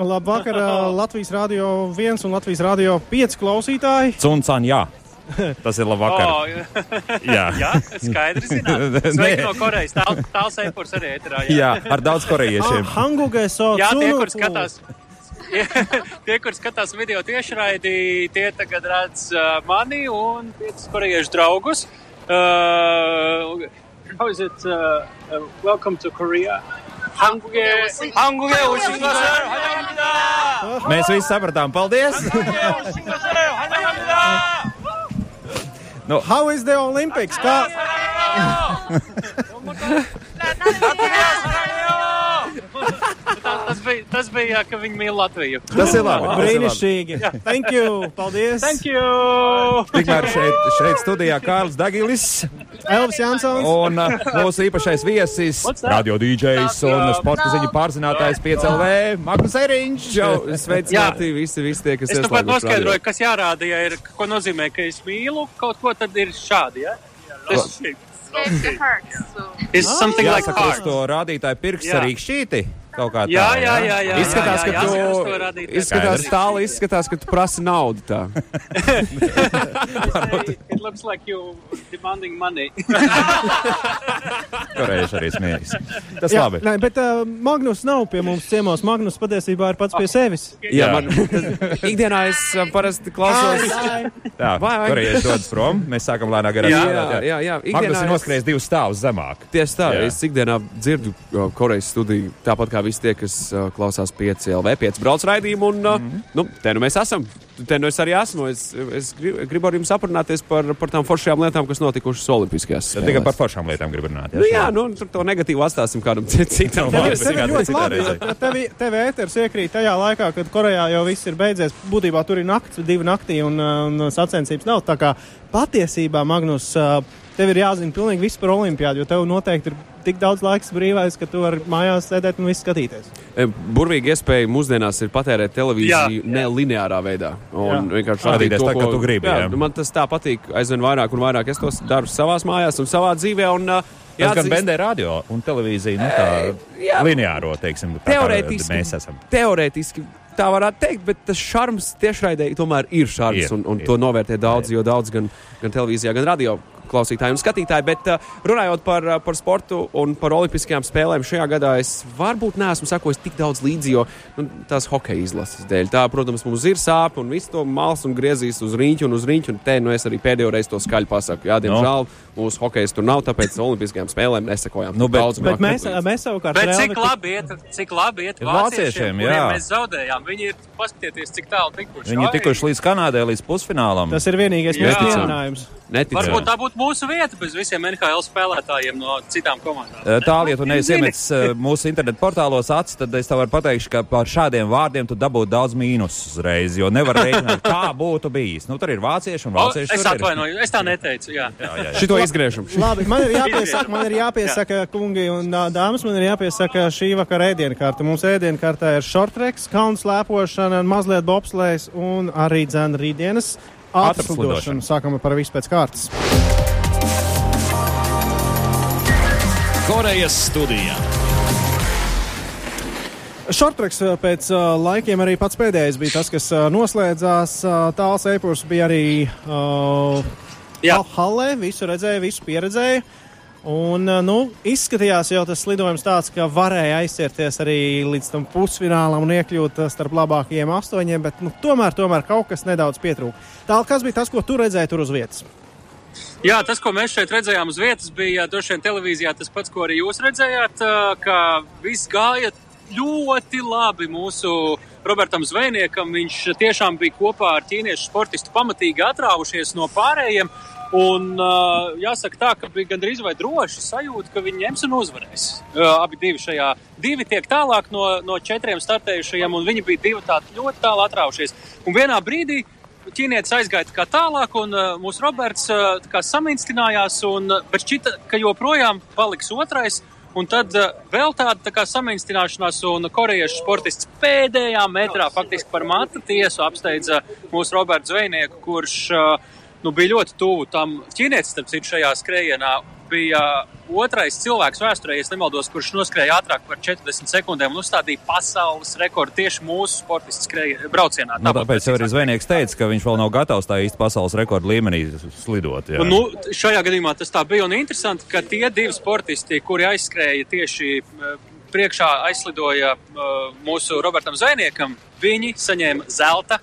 Labvakar, Latvijas Rādio 1 un Latvijas Rādio 5 klausītāji. Cuncan, jā. Tas ir labvakar. Oh, jā. jā, skaidrs. Sveiki no Korejas. Tāl, tāls eipurs arī ēterā. Jā. jā, ar daudz korejiešiem. Ah, Hangugē so Jā, tie, kur skatās. tie, kur skatās video tiešraidi, tie tagad redz uh, mani un piecus korejiešu draugus. Uh, how is it? Uh, uh, welcome to Korea. 한국에 한국에 오신 것을 환영합니다. Mēs visi sapratām, paldies! 한국에 오신 것을 환영합니다. No. How is the Olympics? Kā... tas, bija, tas bija, ka viņi mīl Latviju. Tas ir labi. Brīnišķīgi. Thank you. Paldies. Thank you. Tikmēr šeit, šeit studijā Kārlis Dagilis. Elvis Jansons. Un uh, mūsu īpašais viesis, radio DJs un sporta ziņu pārzinātājs 5LV Magnus Eriņš. Sveicināti visi, visi tie, kas ir. Es nu pat noskaidroju, kas jārāda, ja ir, ko nozīmē, ka es mīlu kaut ko, tad ir šādi, ja? Tas ir. It's something like Jāsaka, heart. uz to rādītāju pirksts Jā. arī šķīti. Kaut kā tā. Jā, jā, jā, jā. Izskatās, jā, jā, ka jā, uz to tu, izskatās tālu, izskatās, ka tu prasi naudu tā. It looks like you demanding money. Korejieši arī smiejas. Tas Jā, labi. nē, bet uh, Magnus nav pie mums ciemos. Magnus patiesībā ir pats pie sevis. Jā, man ikdienā es uh, parasti klausos. Tā, korejieši dodas prom, mēs sākam lēnāk garā Jā, strādāt. jā, jā. Magnus Ikdienā ir noskrējis divus stāvus zemāk. Tieši tā, Jā. es ikdienā dzirdu uh, Korejas studiju, tāpat kā visi tie, kas uh, klausās 5 LV, 5 brauc raidījumu. Un, uh, Mhm. nu, te nu mēs esam. Te nu es arī esmu. Es, es gribu, gribu ar jums aprunāties par, par tām foršajām lietām, kas notikušas Olimpiskajās Tad spēlēs. tikai par foršām lietām grib runāt. Nu, jā, nu, tur to negatīvu atstāsim kādam citam. Tev ēters iekrīt tajā laikā, kad Korejā jau viss ir beidzies. Būtībā tur ir nakts, divi naktī un, un sacensības nav. Tā kā patiesībā, Magnus, uh, tev ir jāzina pilnīgi viss par olimpiādu, jo tev noteikti ir tik daudz laiks brīvais, ka tu vari mājās sēdēt un viss skatīties. E, Burvīgi iespēja mūsdienās ir patērēt televīziju Jā, jā. nelineārā veidā. Un Jā. vienkārši Skatīties rādīt to, tā, kā tu gribi, jā. Man tas tā patīk aizvien vairāk un vairāk. Es tos daru savās mājās un savā dzīvē. Un, uh, Tas gan bendē radio un televīziju, nu tā jā. lineāro, teiksim, tā kā Teorētiski. mēs esam. Teorētiski tā varētu teikt, bet tas šarms tiešraidē tomēr ir šarms. Ir, un, un ir. to novērtē daudz, jo daudz gan, gan televīzijā, gan radio klausītāji un skatītāji. Bet uh, runājot par, uh, par sportu un par olimpiskajām spēlēm, šajā gadā es varbūt neesmu sakojis tik daudz līdzi, jo nu, tās hokeja izlases dēļ. Tā, protams, mums ir sāpes un viss to mals un griezīs uz rīņķa un uz rīņķa. Un te nu es arī pēdējo reizi to skaļi pasaku. Jā, diemžēl no. mūsu hokeja tur nav, tāpēc olimpiskajām spēlēm nesakojām. Nu, bet- daudz Bet māk mēs, nepalīdz. mēs savukārt Bet cik labi iet, cik labi iet Ir vāciešiem, vāciešiem, jā. mēs zaudējām. Viņi ir, paskatieties, cik tālu tikuši. Viņi ir tikuši līdz Kanādai, līdz pusfinālam. Tas ir vienīgais. Neticami. Varbūt tā būtu mūsu vieta bez visiem NHL spēlētājiem no citām komandām. Eh, Tālāk, ja tu neesi iemetis eh, mūsu internetu portālos acis, tad es tev varu pateikt, ka par šādiem vārdiem tu dabūtu daudz mīnusus uzreiz, jo nevar rēķināt, kā būtu bijis. Nu, tur ir vācieši un O, vācieši. es tur ir. atvainojos, es tā neteicu. Jā. Jā, jā, jā. Šito izgriežam. Labi, man ir jāpiesaka, man ir jāpiesaka, kungi un dāmas, man ir jāpiesaka šī vakara ēdienkarte. Mums ēdienkartē ir šortreks, kalnu slēpošana, mazliet bobslēs un arī dzēna rītdienas. Ātrslidošana. Sākam par visu pēc kārtas. Korejas studijā. Šortreks ā, pēc uh, laikiem arī pats pēdējais bija tas, kas uh, noslēdzās. Uh, Tāls eipurs bija arī uh, Jā. Hallē, visu redzēja, visu pieredzēja. Un, uh, nu, izskatījās jau tas lidojums tāds, ka varēja aizcierties arī līdz tam pusfinālam un iekļūt uh, starp labākajiem astoņiem, bet nu, tomēr, tomēr kaut kas nedaudz pietrūka. Tālāk, kas bija tas, ko tu redzēji tur uz vietas? Jā, tas, ko mēs šeit redzējām uz vietas, bija droši vien televīzijā tas pats, ko arī jūs redzējāt, ka viss gāja ļoti labi mūsu Robertam Zvejniekam. Viņš tiešām bija kopā ar ķīniešu sportistu pamatīgi atrāvušies no pārējiem. Un, uh, jāsaka, tā, bija gandrīz vai droši sajūta, ka viņi ņems un uzvarēs. Uh, abi divi šajā, divi tiek tālāk no, no četriem startējušajiem, un viņi bija divi tādi ļoti tālu atrāvušies. Un vienā brīdī ķīnietis aizgāja tā kā tālāk, un uh, mūsu Roberts uh, tā kā saminstinājās, un, uh, bet šķita, ka joprojām paliks otrais. Un tad uh, vēl tāda tā kā saminstīšanās, un korejiešu sportists pēdējā metrā faktiski par matu tiesu apsteidza mūsu Robertu Zvejnieku, kurš uh, nu, bija ļoti tuvu tam ķīnietis, starp citu, šajā skrējienā bija otrais cilvēks vēsturē, ja nemaldos, kurš noskrēja ātrāk par 40 sekundēm un uzstādīja pasaules rekordu tieši mūsu sportistu skrēja braucienā. Nu, tāpēc jau arī zvejnieks teica, ka viņš vēl nav gatavs tā īsti pasaules rekordu līmenī slidot. Jā. Un, nu, šajā gadījumā tas tā bija un interesanti, ka tie divi sportisti, kuri aizskrēja tieši priekšā, aizslidoja uh, mūsu Robertam Zvejniekam, viņi saņēma zelta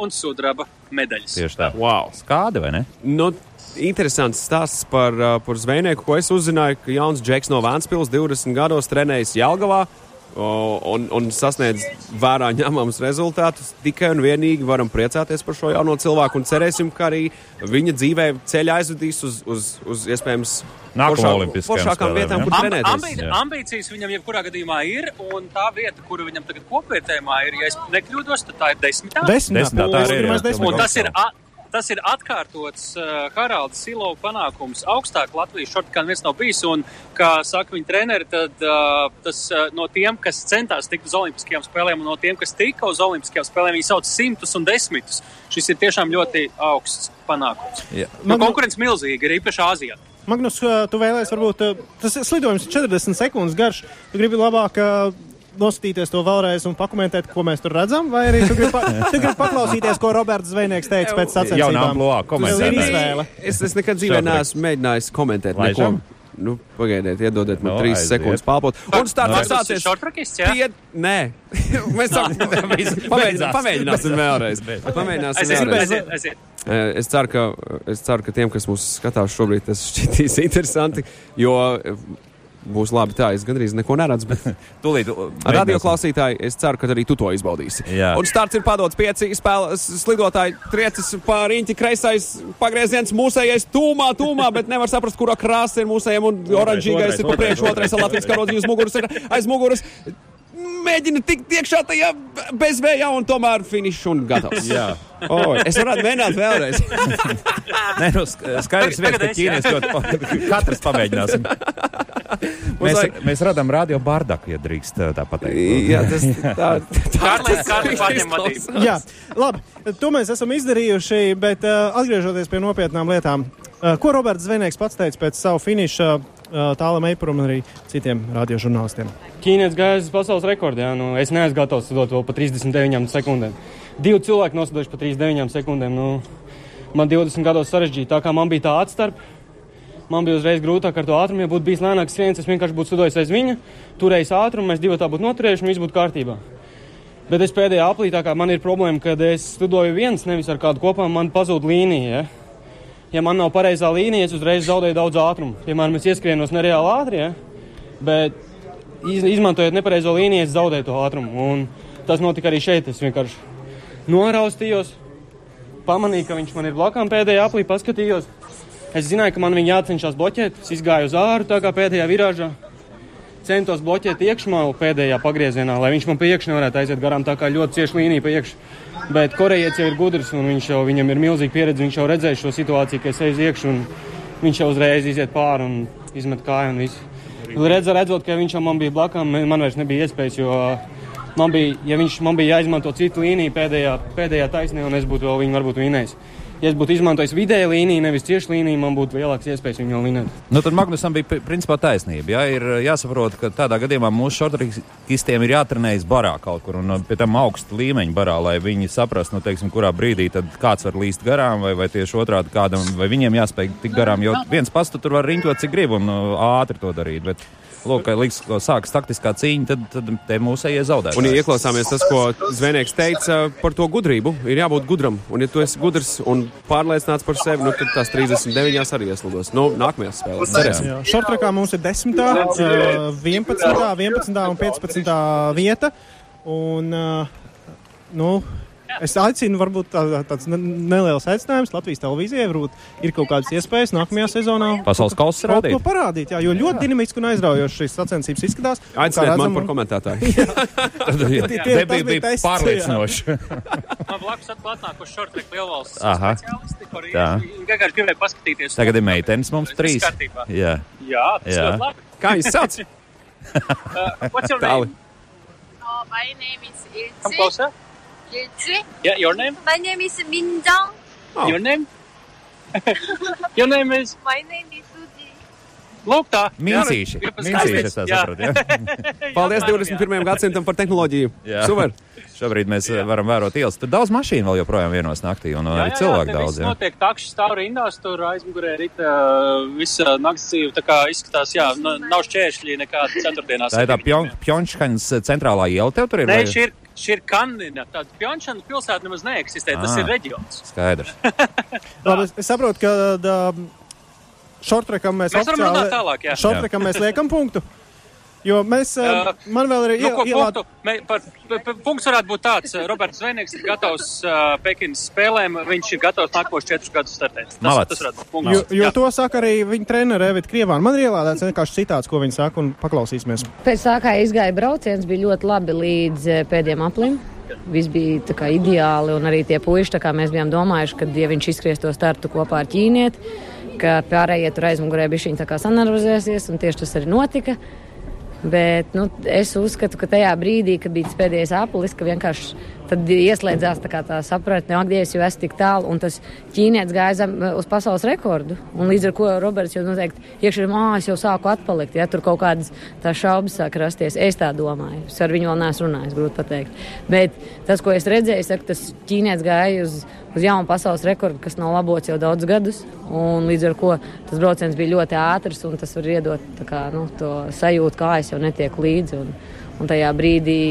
un sudraba medaļas. Tieši tā. Wow. Skādi vai ne? Nu, interesants stāsts par, uh, par zvejnieku, ko es uzzināju, ka jauns Džeks no Vēncpils 20 gados trenējas Jelgavā. Un, un sasniedz vērā ņemamus rezultātus. Tikai un vienīgi varam priecāties par šo jauno cilvēku un cerēsim, ka arī viņa dzīvē ceļā aizvedīs uz, uz, uz iespējams spēlēm, vietām, ja? kur trenēties. ambi ambīcijas viņam jebkurā gadījumā ir, un tā vieta, kuru viņam tagad kopvērtējumā ir, ja es nekļūdos, tad tā ir desmitā. Desmitā, Desmitā, tā ir, jā. desmitā. Un tas ir, a, tas ir atkārtots uh, Haralda Silova panākums. Augstāk Latvijas šortkā neviens nav bijis. Un, kā saka viņa treneri, tad uh, tas uh, no tiem, kas centās tikt uz Olimpiskajām spēlēm, un no tiem, kas tika uz Olimpiskajām spēlēm, viņi sauc simtus un desmitus. Šis ir tiešām ļoti augsts panākums. Jā. Nu, Man- konkurence milzīga, ir īpaši Āzijā. Magnus, tu vēlēsies, varbūt tas slidojums ir 40 sekundes garš. Tu gribi labāk noskatīties to vēlreiz un pakomentēt, ko mēs tur redzam, vai arī tu gribi, pa, tu gribi paklausīties, ko Roberts Zvejnieks teica pēc sacensībām? ir komentētājs. izvēle. Es, es nekad dzīvē neesmu mēģinājis komentēt neko. Laižam? Nu, pagaidiet, iedodiet man Nu, trīs aiziet. sekundes palpot. Un starts ir sācies. šortrakists, jā? Pie... Nē, mēs tam pamēģināsim, pamēģināsim vēlreiz. Pamēģināsim Aiziet, vēlreiz. aiziet, aiziet. Es ceru, ka, es ceru, ka tiem, kas mūs skatās šobrīd, tas šķitīs interesanti, jo būs labi tā, es gandrīz neko neredzu, bet Tūlīt, radio klausītāji, es ceru, ka arī tu to izbaudīsi. Jā. Un starts ir padots pieci spēles slidotāji, triecis pār riņķi, kreisais pagrieziens, mūsējais tūmā, tūmā, bet nevar saprast, kurā krāsa ir mūsējiem un oranžīgais ir pa priekšu, otrais ar Latvijas karodziņu uz muguras ir aiz muguras. Mēģina tikt iekšā tajā bezvējā un tomēr finišs un gatavs. Jā. O, es varētu mēģināt vēlreiz. Nē, nu, sk- skaidrs, viens, Tagad ka es, ķīnietis ļoti katrs pamēģināsim. Mēs, vajag- mēs radām radio bardaku, ja drīkst tā tā pateikt. Jā, tas tā, tā, pārņem vadību. Jā, labi. To mēs esam izdarījuši, bet uh, atgriežoties pie nopietnām lietām. Uh, ko Roberts Zvejnieks pats teica pēc savu finiša uh, tālam eipuram un arī citiem radiožurnālistiem? Ķīnietis gāja uz pasaules rekordu. Jā, nu, es neesmu gatavs sudot vēl pa 39 sekundēm. Divi cilvēki nosūtījuši pa 39 sekundēm. Nu, man 20 gados sarežģīti. Tā kā man bija tā atstarpe, man bija uzreiz grūtāk ar to ātrumu. Ja būtu bijis lēnāks viens, es vienkārši būtu sudojis aiz viņa, turējis ātrumu, mēs divi tā būtu noturējuši un viss būtu kārtībā. Bet es pēdējā aplī, tā kā man ir problēma, kad es studoju viens, nevis ar kādu kopā, man pazūd līnija. Ja? Ja man nav pareizā līnija, es uzreiz zaudēju daudz ātrumu. Piemēram, es ieskrienos nereāli ātri, ja? bet iz, izmantojot nepareizo līniju, es zaudēju to ātrumu. Un tas notika arī šeit. Es vienkārši noraustījos, pamanīju, ka viņš man ir blakām pēdējā aplī, paskatījos. Es zināju, ka man viņa jācenšas bloķēt. Es izgāju uz āru, tā kā pēdējā virāžā. Centos bloķēt iekšmalu pēdējā pagriezienā, lai viņš man pa iekšā nevarētu aiziet garām. Tā kā ļoti cieši līnija pa iekšā. Bet korejietis jau ir gudrs un viņš jau, viņam ir milzīga pieredze. Viņš jau redzēja šo situāciju, ka es eju uz iekšā un viņš jau uzreiz iziet pāri un izmet kāju un visu. Redz, redzot, ka viņš jau man bija blakām, man vairs nebija iespējas, jo man bija, ja viņš man bija jāizmanto citu līniju pēdējā, pēdējā taisnē, un es būtu vēl viņu varbūt vinējis. Ja es būtu izmantojis vidēju līniju, nevis tieši līniju, man būtu lielāks iespējas viņu vēl vinēt. Nu, tad Magnusam bija pri- principā taisnība. Jā, ir jāsaprot, ka tādā gadījumā mūsu šortrikistiem ir jātrenējas barā kaut kur un pie tam augsta līmeņa barā, lai viņi saprastu, nu, teiksim, kurā brīdī tad kāds var līst garām, vai, vai tieši otrādi kādam, vai viņiem jāspēj tikt garām. Jo viens pats tu tur var riņķot, cik grib un ātri to darīt. Bet, lūk, liks, ko sākas taktiskā cīņa, tad, tad te mūsējie zaudē. Un, ja ieklausāmies tas, ko zvejnieks teica par to gudrību, ir jābūt gudram. Un, ja tu esi gudrs un pārliecināts par sevi, nu, tad tās 39 arī ieslidos. Nu, nākamajās spēlēs. Cerēsim. Šortrakā mums ir 10, uh, 11, 11 un 15 vieta. Un, uh, nu, es aicinu, varbūt tā, tāds ne- neliels aicinājums Latvijas televīzijai. Varbūt ir kaut kādas iespējas nākamajā sezonā. Pasaules kausa rādīt. ko parādīt, jā, jo ļoti dinamiski un aizraujoši šīs sacensības izskatās. Aiciniet redzam, mani par komentētāju. Tad, bija tests, Man pārliecinoši. blakus atkal atnākuši šortreku lielvalsts Aha. speciālisti, kuri Tā. vienkārši gribēja paskatīties. Tagad ir meitenes mums trīs. Jā. Jā, tas Jā. ļoti labi. Kā viņas sauc? Uh, what's your name? Oh, my name is Come Ilchi. closer. Ilchi. Yeah, your name? My name is Minjang. Oh. Your name? your name is? My name is Suji. Lūk, tā. Jā, ir Mīsīši, es tā jā. saprotu. jā. Paldies Jā, 21. gadsimtam par tehnoloģiju. Jā. Super! Šobrīd mēs jā. varam vērot ielas. Tur daudz mašīnu vēl joprojām vienos naktī, un arī cilvēku daudz. Jā, Jā. notiek takši stāv rindās, tur aizmugurē rita visa nakts dzīve. Tā kā izskatās, jā, n- nav šķēršļi nekāda ceturtdienās. Tā ir tā Pjon- Pjončkaņas centrālā iela tev tur ir? Nē, šī ir, šī ir Kanina. Tāda Pjončana pilsēta nemaz neeksistē. Tas Ah. ir reģions. Skaidrs. Labi, es, es saprotu, ka da, šortrekam mēs, Mēs varam runāt tālāk, jā. Šortrekam mēs liekam punktu. Jo mēs, uh, man vēl ir Nu, ko, ielādēts. punktu, mē, par, par, punkts varētu būt tāds, uh, Roberts Zvejnieks ir gatavs uh, Pekinas spēlēm, viņš ir gatavs nākamos četrus gadus startēt. Tas, Malacis. tas varētu būt Jo, punkts. jo Jā. to saka arī viņa treneris Evita Krievāna. Man ir ielādēts vienkārši citāts, ko viņa saka, un paklausīsimies. Pēc tā kā izgāja brauciens, bija ļoti labi līdz eh, pēdējiem aplim. Viss bija tā kā ideāli, un arī tie puiši, tā kā mēs bijām domājuši, ka, ja viņš izskries to startu kopā ar ķīnieti, ka pārējie tur aizmugurē bija viņa tā kā sanervozēsies, un tieši tas arī notika. Bet nu, es uzskatu, ka tajā brīdī, kad bija pēdējais aplis, ka vienkārši tad ieslēdzās tā, tā sapratne, ak, Dievs, jo es tik tālu, un tas ķīnietis gāja zem, uz pasaules rekordu. Un līdz ar to Roberts jau noteikti iekšā mākslā es jau sāku atpalikt. Ja tur kaut kādas šaubas sāk rasties, es tā domāju. Es ar viņu vēl neesmu runājis, grūti pateikt. Bet tas, ko es redzēju, saka, tas ķīnietis gāja uz, uz jaunu pasaules rekordu, kas nav labots jau daudz gadus. Un līdz ar to tas brauciens bija ļoti ātrs, un tas var iedot kā, nu, to sajūtu, kā es jau netieku līdzi. Un, un tajā brīdī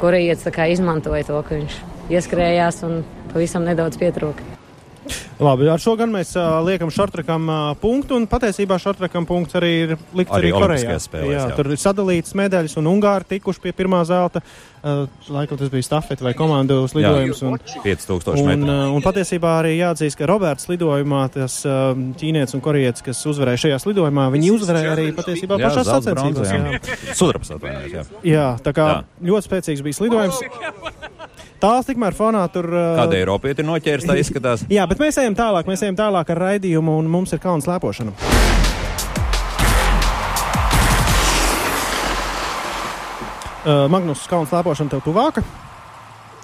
korejietis izmantoja to, ka viņš ieskrējās un pavisam nedaudz pietrūka. Labi, ar šo gan mēs uh, liekam šortrekam uh, punktu, un patiesībā šortrekam punkts arī ir likts Arī arī, Korejā. Spēlēs, jā, jā. tur ir sadalīts medaļas, un Ungāri tikuši pie pirmā zelta. Uh, laikam tas bija stafeti vai komandu lidojums. Un, 5000 Un, metru. uh, un patiesībā arī jāatzīst, ka Roberts lidojumā, tas uh, ķīnietis un korejietis, kas uzvarēja šajā lidojumā, viņi uzvarēja arī patiesībā Jā, pašās sacensībās. jā. Jā. Sudrabs atvainojas, jā. jā, tā kā Jā. ļoti spēcīgs bija lidojums. Tāls tikmēr fonā tur. Uh, Kāda Eiropieti ir noķērs, tā izskatās. Jā, bet mēs ejam tālāk, mēs ejam tālāk ar raidījumu, un mums ir kalns slēpošana. Uh, Magnus, kalns slēpošana tev tuvāka?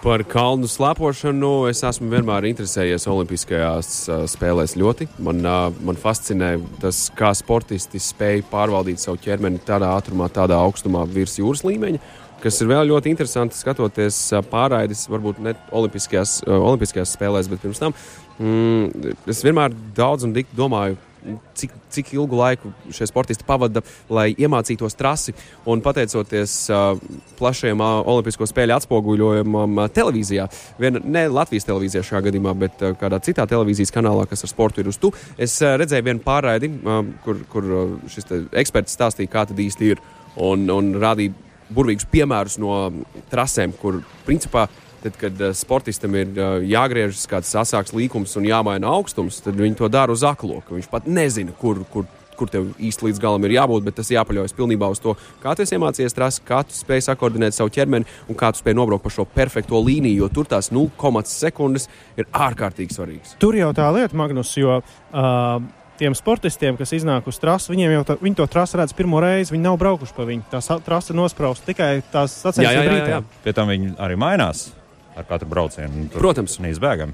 Par kalnu slēpošanu es esmu vienmēr interesējies Olimpiskajās uh, spēlēs ļoti. Man, uh, man fascinē tas, kā sportisti spēj pārvaldīt savu ķermeni tādā ātrumā, tādā augstumā virs jūras līmeņa. Kas ir vēl ļoti interesanti skatoties pārraidis, varbūt ne Olimpiskajās, Olimpiskajās spēlēs, bet pirms tam. Mm, es vienmēr daudz un dikti domāju, cik, cik ilgu laiku šie sportisti pavada, lai iemācītos trasi. Un pateicoties uh, plašajam uh, Olimpisko spēļu atspoguļojumam uh, televīzijā, vien, ne Latvijas televīzijā šajā gadījumā, bet uh, kādā citā televīzijas kanālā, kas ar sportu ir uz tu, es uh, redzēju vienu pārraidi, uh, kur, kur uh, šis eksperts stāstīja, kā tad īsti ir. Un, un rādīja burvīgus piemērus no trasēm, kur principā Tad, kad uh, sportistam ir uh, jāgriežas kāds sasāks līkums un jāmaina augstums, tad viņi to dara uz aklo. Viņš pat nezina, kur, kur, kur tev īsti līdz galam ir jābūt, bet tas jāpaļaujas pilnībā uz to, kā tu iemācījies trasi, kā tu spēj sakoordinēt savu ķermeni un kā tu spēj nobraukt pa šo perfekto līniju, jo tur tās 0,1 sekundes ir ārkārtīgi svarīgas. Tur jau tā lieta, Magnus, jo uh, tiem sportistiem, kas iznāk uz trases, viņiem jau tā, viņi to trasi redz pirmo reizi, viņi nav braukuši pa viņu. Tā sa- trase nosprausta tikai tās sacensību brīdī. Pie tam viņi arī mainās ar katru braucienu. Tur Protams. neizbēgami.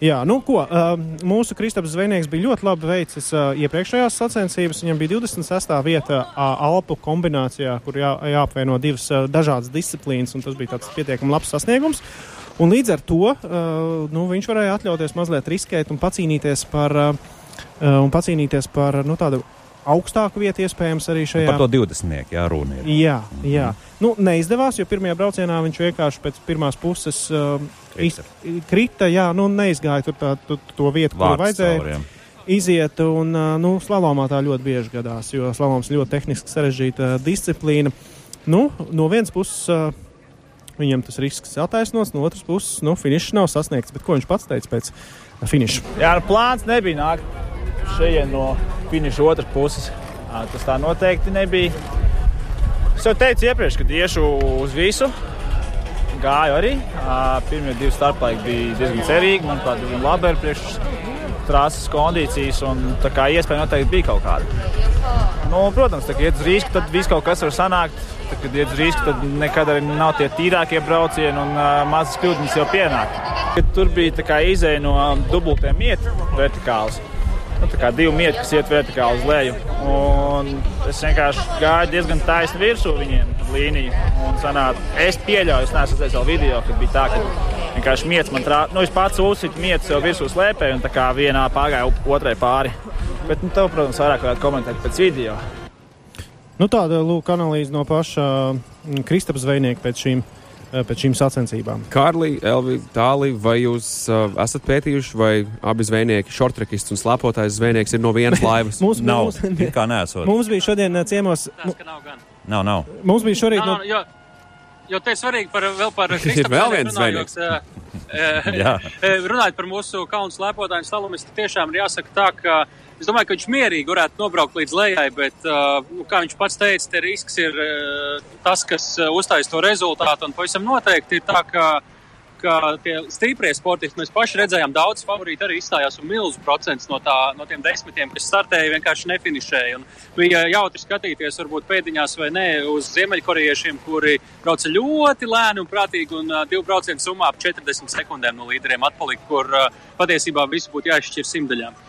Jā, nu ko, uh, mūsu Kristaps Zvejnieks bija ļoti labi veicis uh, iepriekšējās sacensības. Viņam bija 26. vieta uh, Alpu kombinācijā, kur jā, jāapvieno divas uh, dažādas disciplīnas, un tas bija tāds pietiekami labs sasniegums. Un līdz ar to uh, nu, viņš varēja atļauties mazliet riskēt un pacīnīties par, uh, un pacīnīties par nu, tādu augstāku vietu, iespējams, arī šajā. Par to 20. jā, runa ir. Jā, jā. Nu, neizdevās, jo pirmajā braucienā viņš vienkārši pēc pirmās puses uh, Krita. iz- krita, jā, nu, neizgāja tur tā, tu, to vietu, kur Vārds vajadzēja cauri, jā. iziet. Un, uh, nu, slalomā tā ļoti bieži gadās, jo slaloms ļoti tehniski sarežģīta disciplīna. Nu, no vienas puses uh, viņam tas risks attaisnots, no otras puses, nu, finišs nav sasniegts. Bet ko viņš pats teica pēc finiša? Jā, nu, plāns nebija nākt šeit no finiša otras puses. Tas tā noteikti nebija. Es jau teicu iepriekš, kad iešu uz visu. Gāju arī. Pirmie divi starplaiki bija diezgan cerīgi. Manuprāt, diezgan labi ar priekš trases kondīcijas. Un, tā kā iespēja noteikti bija kaut kāda. Nu, protams, kad iet uz rīsku, tad viss kaut kas var sanākt. Tad, kad iet uz rīsku, tad nekad arī nav tie tīrākie braucieni un uh, mazas kļūdas jau pienāk. Tur bija kā izēja no dubultiem iet vertikāls. nu, tā kā divi mieti, kas iet vertikāli uz leju. Un es vienkārši gāju diezgan taisni virsū viņiem ar līniju. Un sanāca, es pieļauju, es neesmu redzējis vēl video, kad bija tā, ka vienkārši miets man trāpīja. Nu, es pats uzsitu mietu sev virsū slēpēju un tā kā vienā pagāja otrai pāri. Bet, nu, tev, protams, vairāk varētu komentēt pēc video. Nu, tāda lūk, analīze no paša mm, Kristapam Zvejnieka pēc šīm, eh, pēc šīm sacensībām. Kārlī, Elvi, Tālī, vai jūs uh, esat pētījuši, vai abi zvejnieki, šortrekists un slēpotājs zvejnieks ir no vienas laivas? Mums, Nav, mums, it kā nesot. mums bija šodien eh, ciemos, Tas, ka nav gan. Nav, nav. mums bija šorīt. Nav, No, jo, jo te ir svarīgi par, vēl par Kristapu vēl viens eh, eh, eh, Runājot par mūsu kaunu slēpotāju slalumistu, tiešām ir jāsaka tā, ka es domāju, ka viņš mierīgi varētu nobraukt līdz lejai, bet, uh, nu, kā viņš pats teica, te risks ir uh, tas, kas uh, uztais to rezultātu, un pavisam noteikti ir tā, ka ka tie stiprie sportisti, mēs paši redzējām, daudz favorīti arī izstājās, un milzu procents no, tā, no tiem desmitiem, kas startēja, vienkārši nefinišēja. Un bija jautri skatīties, varbūt pēdiņās vai nē, uz ziemeļkorejiešiem, kuri brauca ļoti lēni un prātīgi, un divu braucienu summā ap 40 sekundēm no līderiem atpalika, kur patiesībā visu būtu jāizšķir simtaļām.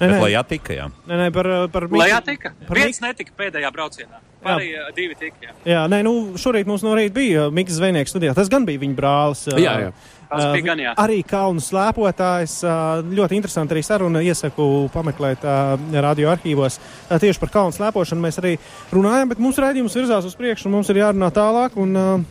Nē, nē, lai jātika, jā. nē, nē, par, par Lai jātika, par viens netika pēdējā braucienā, pārējie uh, divi tika. Jā. Jā, nē, nu, šorīt mums no rīta bija Mikls Zvejnieks studijā. Tas gan bija viņa brālis. ā, Jā, jā. Tas bija gan, jā. Arī kalnu slēpotājs. Ļoti interesanti arī saruna. Iesaku pameklēt radio arhīvos. Tieši par kalnu slēpošanu mēs arī runājam, bet mūsu raidījums virzās uz priekšu un mums ir jārunā tālāk. Un,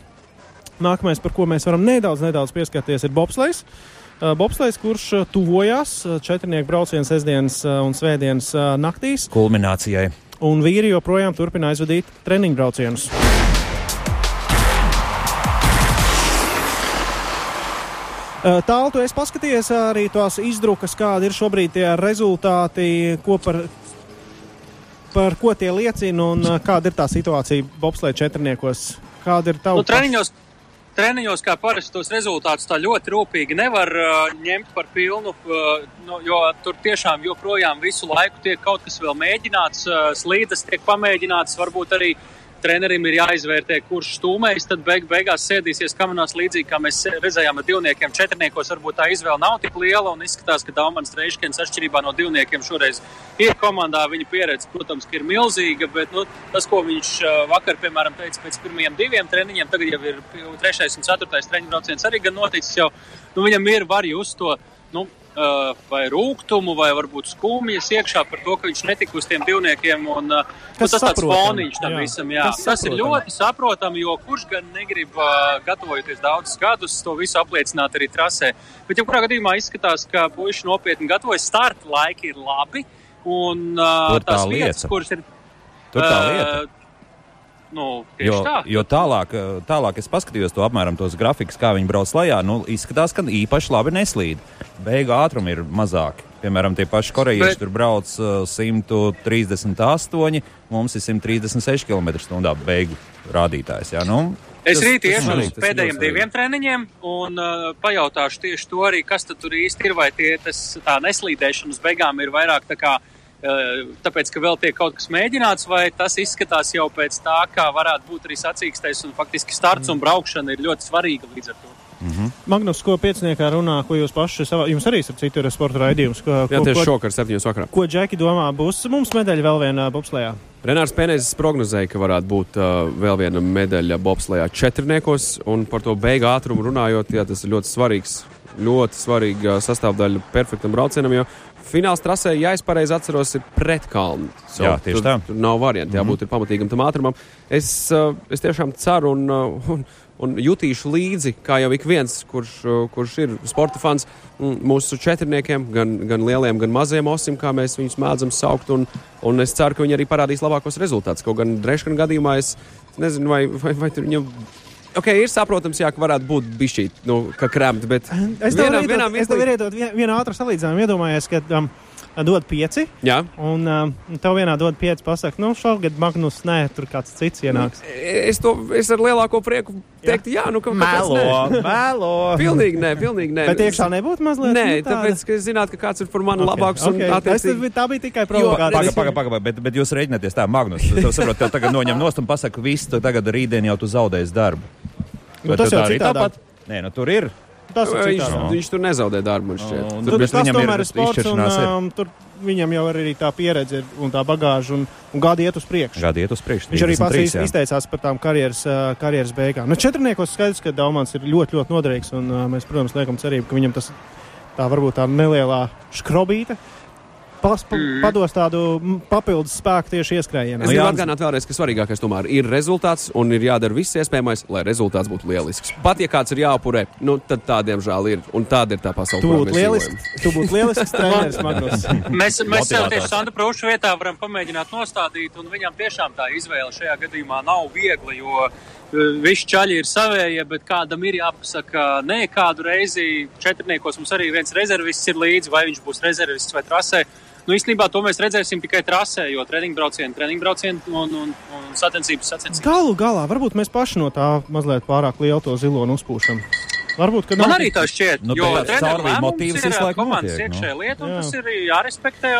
Nākamais, par ko mēs varam nedaudz, nedaudz pieskarties, ir bobslēgs. Uh, Bobslēgs, kurš uh, tuvojās uh, četrnieku braucienu sestdienas un svētdienas naktīs, Kulminācijai. un vīri joprojām turpina aizvadīt treniņu braucienus. Tālu tu esi paskatījies arī tās izdrukas, kādi ir šobrīd tie rezultāti, ko par, par ko tie liecina un kāda ir tā situācija bobslēga četrniekos. Kāda ir tava Nu, treniņos, treniņos, kā parasti, tos rezultātus tā ļoti rūpīgi nevar uh, ņemt par pilnu, uh, nu, jo tur tiešām joprojām visu laiku tiek kaut kas vēl mēģināts, uh, slīdes tiek pamēģināts, varbūt arī trenerim ir jāizvērtē, kurš stūmējis, tad beig, beigās sēdīsies kamerās līdzīgi, kā mēs redzējām ar divniekiem. Četrniekos varbūt tā izvēle nav tik liela un izskatās, ka Daumans Reiškins atšķirībā no divniekiem šoreiz ir komandā. Viņa pieredze, protams, ir milzīga, bet nu, tas, ko viņš vakar, piemēram, teica pēc pirmajiem diviem treniņiem, tagad jau ir trešais un ceturtais treniņu brauciens arī gan noticis jau. Nu, viņam ir var just to. Nu, vai rūkumu, vai varbūt skumjas iekšā par to, ka viņš netika uz tiem divniekiem. Un, uh, nu, tas tāds foniņš tam jā. visam, jā. Kas Tas ir saprotami. ļoti saprotami, jo kurš gan negrib, uh, gatavojoties daudzus gadus, to visu apliecināt arī trasē. Bet, ja kurā gadījumā izskatās, ka puiši nopietni gatavojas, starta laiki ir labi. Un uh, tās vietas, lieta. kuras ir. Tur tā uh, lieta. Nu, Jo, tā. jo tālāk, eh, tālāk es paskatījos to apmēram tos grafikus, kā viņi brauc lejā. Nu, izskatās, ka īpaši labi neslīd. Beigu ātrumi ir mazāki. Piemēram, tie paši korejieši Bet- tur brauc uh, 138, mums ir 136 km/h beigu rādītājs. Jā, nu, Es Tas- rīt iešu uz pēdējiem diviem treniņiem un uh, pajautāšu tieši to arī, kas tur īsti ir. Vai tie, tas, tā neslīdēšana uz beigām ir vairāk tā kā, uh, tāpēc, ka vēl tiek kaut kas mēģināts, vai tas izskatās jau pēc tā, kā varētu būt arī sacīkstais un faktiski starts un braukšana ir ļoti svarīga līdz ar to. Magnus, ko pieciniekā runā, ko jūs paši savā, jums arī ir citur sporta raidījums, ko, Jā, ko, tieši šokar, septiņos vakarā. ko Džeki domā, būs mums medaļa vēl vienā bobslējā. Renārs Pēnēzes prognozēja, ka varētu būt uh, vēl viena medaļa bobslējā četrniekos, un par to beigu ātrumu runājot, jā, tas ir ļoti svarīgs, ļoti svarīga sastāvdaļa perfektam braucienam, jo fināls trasē, ja es pareizi atceros, ir pretkalni. Jā, tieši tur, tā. Tur nav variantu, jābūt mm -hmm. pamatīgam tam ātrumam. Es, uh, es tiešām ceru un, uh, un, un jutīšu līdzi, kā jau ik viens, kurš, uh, kurš ir sporta fans, mūsu četrniekiem, gan, gan lieliem, gan maziem osim, kā mēs viņus mēdzam saukt. Un, un es ceru, ka viņi arī parādīs labākos rezultātus. Kaut gan Dreškana gadījumā es nezinu, vai, vai, vai tur viņam. Ok, ir saprotams, jā, ka varētu būt bišķīt, nu, ka krēmt, bet Es tev vienā iedot- es tev varu iedot vien- vienu ātru salīdzinājumu. Iedomājies, ka um, dod pieci, Jā, un um, tev vienā dod pieci. Pasaka, nu, šogad Magnus, nē, tur kāds cits ienāks. es to es ar lielāko prieku teiktu, jā, nu, ka nē? melo. Pilnīgi nē, pilnīgi nē. Bet iekšā nebūtu mazliet. Nē, nu, tāpēc, ka es zinātu, ka kāds ir par mani Ok, labāks ok. un Es attiecīgi. tad- Tā bija tikai Paga, provokācija. paga, paga, bet, bet jūs reiķināties tā, Magnus. Es saprotu, tev tagad noņem nost un pasaka, viss, tu tagad rītdien jau tu zaudēsi darbu. Nu, Vai tas jau citādāk. tāpat? Nē, nu tur ir. tas ir Viņš, citādi. viņš tur nezaudē darbu, man šķiet. Un Tur Tur bet tas viņam ir tomēr ir sports, un ir. um, tur viņam jau ir arī tā pieredze un tā bagāža un, un gadi iet uz priekšu. Gadi iet uz priekšu. Viņš arī pats 33, iz- jā. izteicās par tām karjeras, uh, karjeras beigām. Nu, četrniekos skaidrs, ka Daumans ir ļoti, ļoti noderīgs, un uh, mēs, protams, liekam cerību, ka viņam tas tā varbūt tā nelielā škrobīte pas, pa, pados tādu mm, papildus spēku tieši ieskrējienā. Es gribu atgādināt vēlreiz, ka svarīgākais tomēr ir rezultāts un ir jādara viss iespējamais, lai rezultāts būtu lielisks. Pat ja kāds ir jāupurē, nu, tad tā diemžēl ir. Un tāda ir tā pasaule. Tu būtu lielisks, tu būtu lielisks treneris, Magnus. Mēs, mēs sev tieši Sandra Prūša vietā varam pamēģināt nostādīt, un viņam tiešām tā izvēle šajā gadījumā nav viegla, jo visi čaļi ir savējie, bet kādam ir jāpasaka, nē, kādu reizi četrniekos mums arī viens rezervists ir līdzi, vai viņš būs rezervists vai trasē. Nu, īstenībā to mēs redzēsim tikai trasē, jo treniņu braucieni, treniņu braucieni un, un, un sacensības sacensības. Galu galā, varbūt mēs paši no tā mazliet pārāk lielu to zilonu uzpūšam. Varbūt, ka Man arī tā šķiet, Nu, jo lēmums motīvs ir komandas notiek, nu. iekšējā lieta, un Jā. tas ir jārespektē,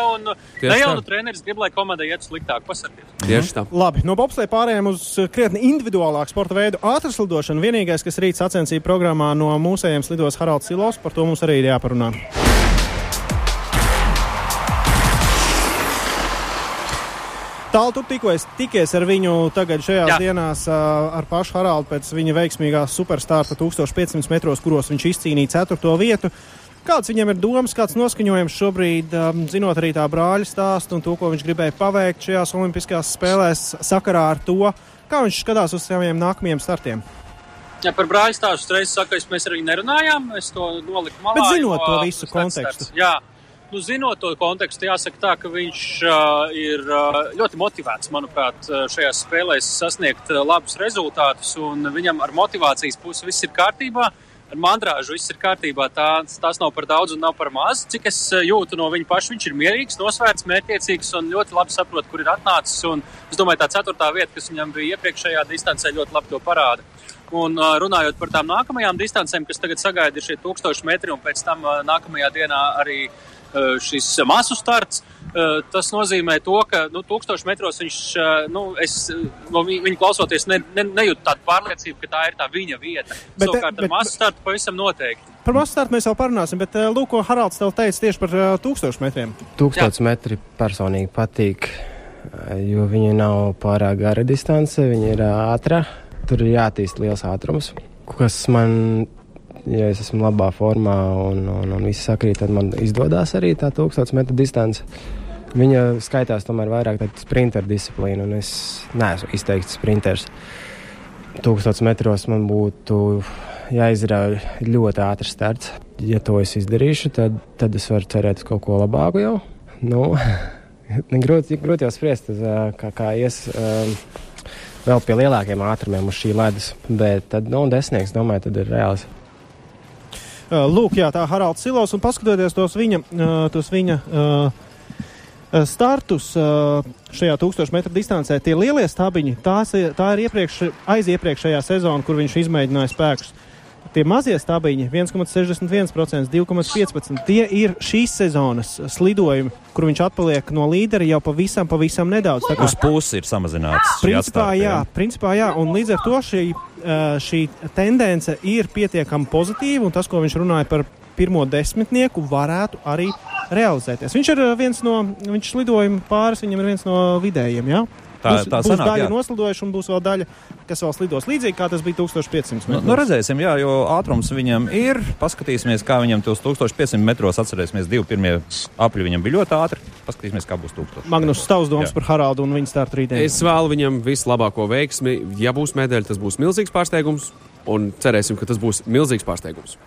ne jau nu treneris grib, lai komandai iet sliktāk pasargāt. Tieši tā. Labi, no bobsleja pārējām uz uh, krietni individuālāku sporta veidu ātras lidošanu. Vienīgais, kas rīt sacensību programmā no mūsējiem slidos Haralds Silovs, par to mums arī ir jāparunā. Tālu tu tikko esi tikies ar viņu tagad šajās Jā. Dienās ar pašu Haraldu pēc viņa veiksmīgās superstarta 1500 metros, kuros viņš izcīnīja 4. vietu. Kāds viņam ir domas, kāds noskaņojums šobrīd, um, zinot arī tā brāļa stāstu un to, ko viņš gribēja paveikt šajās Olimpiskajās spēlēs sakarā ar to, kā viņš skatās uz saviem nākamajiem startiem? Ja par brāļa stāstu uzreiz saku, es- mēs ar viņu nerunājām, es to noliku malā. Bet zinot to visu kontekstu. tāds- Jā, nu, zinot to kontekstu, jāsaka tā, ka viņš uh, ir uh, ļoti motivēts, manuprāt, uh, šajās spēlēs sasniegt uh, labus rezultātus, viņam ar motivācijas pusi viss ir kārtībā. Ar mandrāžu viss ir kārtībā. Tā, tas nav par daudz un nav par maz. Cik es uh, jūtu no viņa paša, viņš ir mierīgs, nosvērts, mērķiecīgs un ļoti labi saprot, kur ir atnācis. Un es domāju, tā ceturtā vieta, kas viņam bija iepriekšējā distancē, ļoti labi to parāda. Un uh, runājot par tām nākamajām distancēm, kas tagad sagaida, šie tūkstoši metri, un pēc tam nākamajā dienā arī uh, šis masu starts. Uh, tas nozīmē to, ka nu, tūkstoši metros viņš, nu, es no viņa, klausoties, ne, ne, nejūtu tādu pārliecību, ka tā ir tā viņa vieta. Bet, Savukārt bet- ar masu startu pavisam noteikti. Par masu startu mēs jau parunāsim, bet lūk, ko Haralds tev teica tieši par uh, tūkstošu metriem. Tūkstoš metri personīgi patīk, jo viņa nav pārāk gara distance, viņa ir ātra. Tur ir jāattīst liels ātrums, kas man, ja es esmu labā formā un, un, un viss sakrīt, tad man izdodas arī tā tūkstoš metru distance. Viņa skaitās tomēr vairāk tāda sprinteru disciplīna, un es neesmu izteikts sprinters. Tūkstoš metros man būtu jāizrauj ļoti ātrs starts. Ja to es izdarīšu, tad, tad es varu cerēt uz kaut ko labāku jau. Nu, grūti, grūti jau spriest, kā, kā ies um, vēl pie lielākiem ātrumiem uz šī ledus. Bet tad, nu, desmitnieks, domāju, tad ir reāls. Uh, lūk, jā, tā Haralds Silovs un paskatoties tos viņa, uh, tos viņa uh, startus šajā tūkstošu metru distancē, tie lielie stabiņi, tās, tā ir iepriekš, aiziepriekšējā sezona, kur viņš izmēģināja spēkus. Tie mazie stabiņi, 1,61%, 2,15%, tie ir šīs sezonas slidojumi, kur viņš atpaliek no līdera jau pavisam, pavisam nedaudz. Tā kā Uz pusi ir samazināts. Principā, atstarpe, jā, principā, jā, un līdz ar to šī, ā, šī tendence ir pietiekami pozitīva, un tas, ko viņš runāja par pirmo desmitnieku, varētu arī realizēties. Viņš ir ā, viens no, viņš lidojuma pāris, viņam ir viens no vidējiem, jā? Tā- būs, tā būs sanāk, daļa jā. noslidojuši, un būs vēl daļa, kas vēl slidos līdzīgi, kā tas bija 1500 Nu, metros. nu redzēsim, jā, jo ātrums viņam ir. Paskatīsimies, kā viņam tos 1500 metros atcerēsimies. Divi pirmie apļi viņam bija ļoti ātri. Paskatīsimies, kā būs 1000. Magnus, tavs domas Jā. par Haraldu un viņa startu rītdien. Es vēlu viņam vislabāko veiksmi. Ja būs medaļa, tas būs milzīgs pārsteigums. Un cerēsim, ka tas būs milzīgs pārsteigums.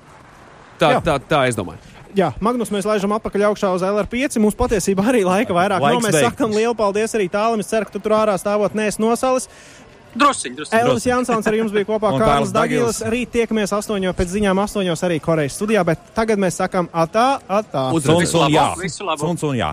Tā, Jā. tā, tā es domāju. Jā, Magnus, mēs laižam atpakaļ augšā uz LR5. Mums patiesībā arī laika vairāk. Laiks no, mēs beigt. sakām lielu paldies arī tālam. Es ceru, ka tu tur ārā stāvot neesi nosalis. Drusciņ, drusciņ. Elvis Jansons ar jums bija kopā. Un Kārlis. Dagilis. Rīt tiekamies astoņos pēc ziņām, astoņos arī Korejas studijā. Bet tagad mēs sakām atā, atā. Uz Suns un jā. Visu labu. Suns un jā.